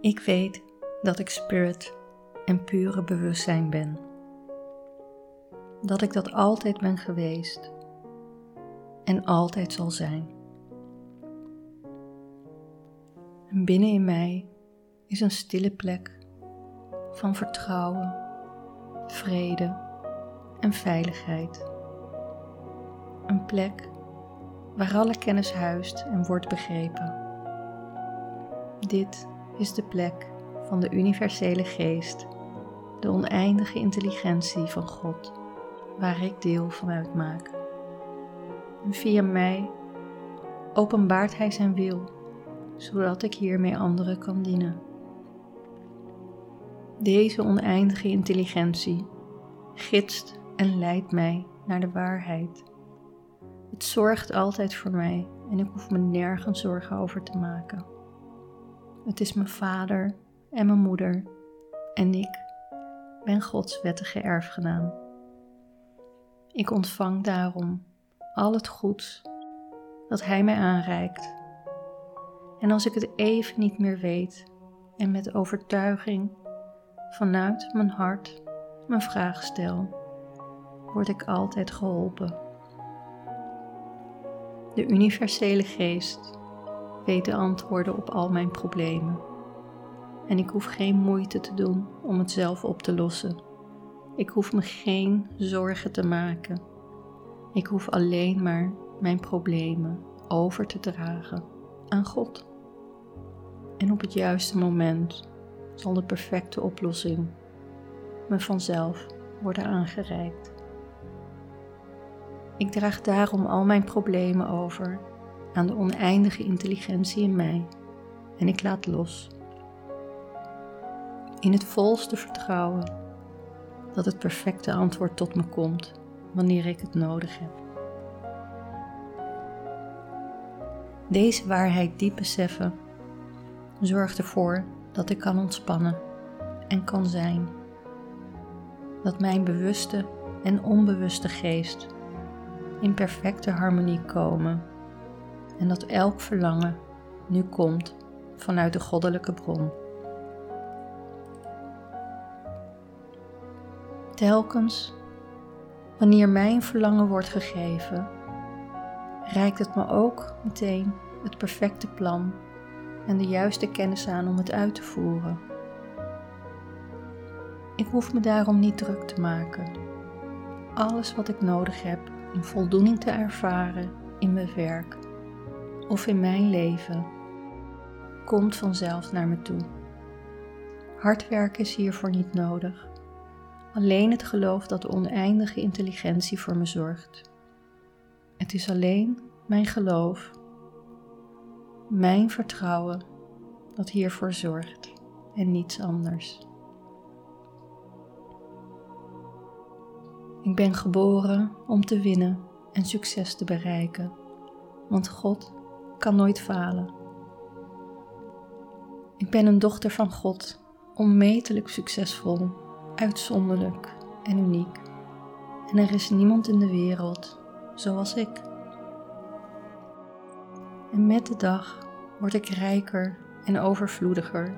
Ik weet dat ik spirit en pure bewustzijn ben. Dat ik dat altijd ben geweest en altijd zal zijn. En binnen in mij is een stille plek van vertrouwen, vrede en veiligheid. Een plek waar alle kennis huist en wordt begrepen. Dit is de plek van de universele geest, de oneindige intelligentie van God, waar ik deel van uitmaak. En via mij openbaart Hij zijn wil, zodat ik hiermee anderen kan dienen. Deze oneindige intelligentie gidst en leidt mij naar de waarheid. Het zorgt altijd voor mij en ik hoef me nergens zorgen over te maken. Het is mijn vader en mijn moeder en ik ben Gods wettige erfgenaam. Ik ontvang daarom al het goeds dat Hij mij aanreikt. En als ik het even niet meer weet en met overtuiging vanuit mijn hart mijn vraag stel, word ik altijd geholpen. De universele geest de antwoorden op al mijn problemen. En ik hoef geen moeite te doen om het zelf op te lossen. Ik hoef me geen zorgen te maken. Ik hoef alleen maar mijn problemen over te dragen aan God. En op het juiste moment zal de perfecte oplossing me vanzelf worden aangereikt. Ik draag daarom al mijn problemen over aan de oneindige intelligentie in mij en ik laat los. In het volste vertrouwen dat het perfecte antwoord tot me komt wanneer ik het nodig heb. Deze waarheid diep beseffen zorgt ervoor dat ik kan ontspannen en kan zijn. Dat mijn bewuste en onbewuste geest in perfecte harmonie komen en dat elk verlangen nu komt vanuit de goddelijke bron. Telkens wanneer mijn verlangen wordt gegeven, reikt het me ook meteen het perfecte plan en de juiste kennis aan om het uit te voeren. Ik hoef me daarom niet druk te maken. Alles wat ik nodig heb om voldoening te ervaren in mijn werk of in mijn leven komt vanzelf naar me toe. Hard werken is hiervoor niet nodig. Alleen het geloof dat de oneindige intelligentie voor me zorgt. Het is alleen mijn geloof, mijn vertrouwen dat hiervoor zorgt en niets anders. Ik ben geboren om te winnen en succes te bereiken, want God kan nooit falen. Ik ben een dochter van God, onmetelijk succesvol, uitzonderlijk en uniek. En er is niemand in de wereld zoals ik. En met de dag word ik rijker en overvloediger,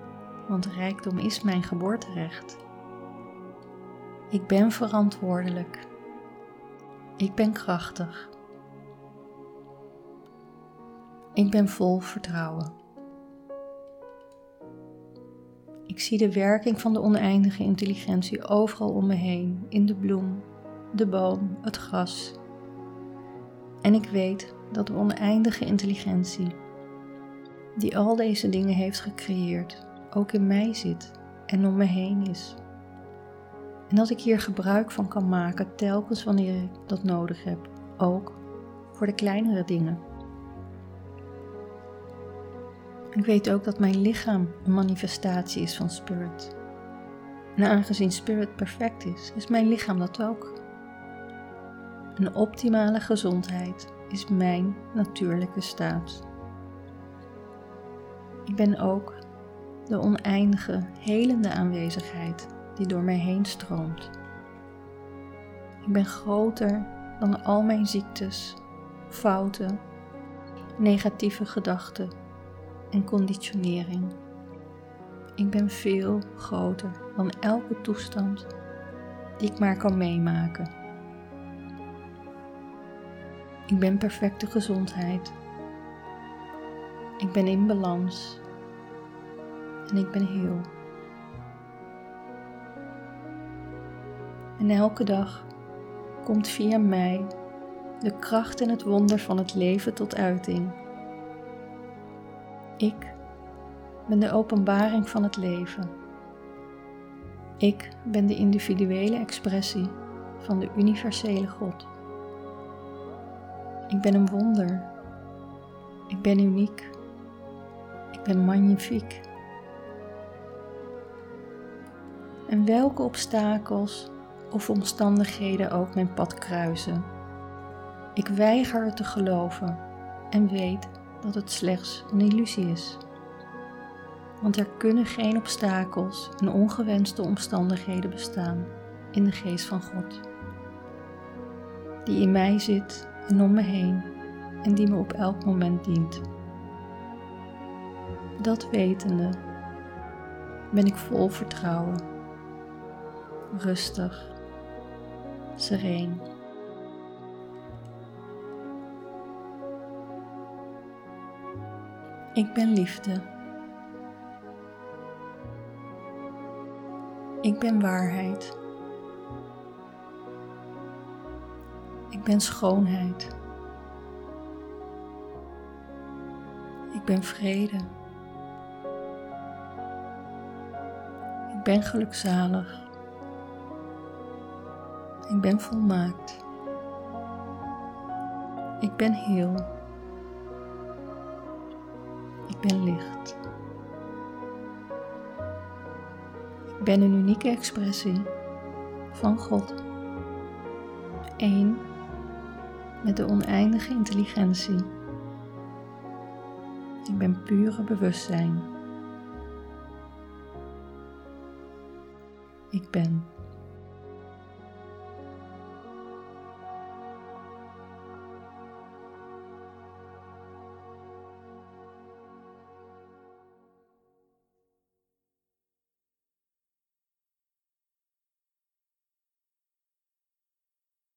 want rijkdom is mijn geboorterecht. Ik ben verantwoordelijk. Ik ben krachtig. Ik ben vol vertrouwen. Ik zie de werking van de oneindige intelligentie overal om me heen, in de bloem, de boom, het gras. En ik weet dat de oneindige intelligentie, die al deze dingen heeft gecreëerd, ook in mij zit en om me heen is. En dat ik hier gebruik van kan maken telkens wanneer ik dat nodig heb, ook voor de kleinere dingen. Ik weet ook dat mijn lichaam een manifestatie is van spirit. En aangezien spirit perfect is, is mijn lichaam dat ook. Een optimale gezondheid is mijn natuurlijke staat. Ik ben ook de oneindige, helende aanwezigheid die door mij heen stroomt. Ik ben groter dan al mijn ziektes, fouten, negatieve gedachten en conditionering. Ik ben veel groter dan elke toestand die ik maar kan meemaken. Ik ben perfecte gezondheid. Ik ben in balans. En ik ben heel. En elke dag komt via mij de kracht en het wonder van het leven tot uiting. Ik ben de openbaring van het leven. Ik ben de individuele expressie van de universele God. Ik ben een wonder. Ik ben uniek. Ik ben magnifiek. En welke obstakels of omstandigheden ook mijn pad kruisen. Ik weiger te geloven en weet dat het slechts een illusie is. Want er kunnen geen obstakels en ongewenste omstandigheden bestaan in de geest van God, die in mij zit en om me heen en die me op elk moment dient. Dat wetende ben ik vol vertrouwen, rustig, sereen. Ik ben liefde. Ik ben waarheid. Ik ben schoonheid. Ik ben vrede. Ik ben gelukzalig. Ik ben volmaakt. Ik ben heel. Ben licht. Ik ben een unieke expressie van God. Eén met de oneindige intelligentie. Ik ben pure bewustzijn. Ik ben.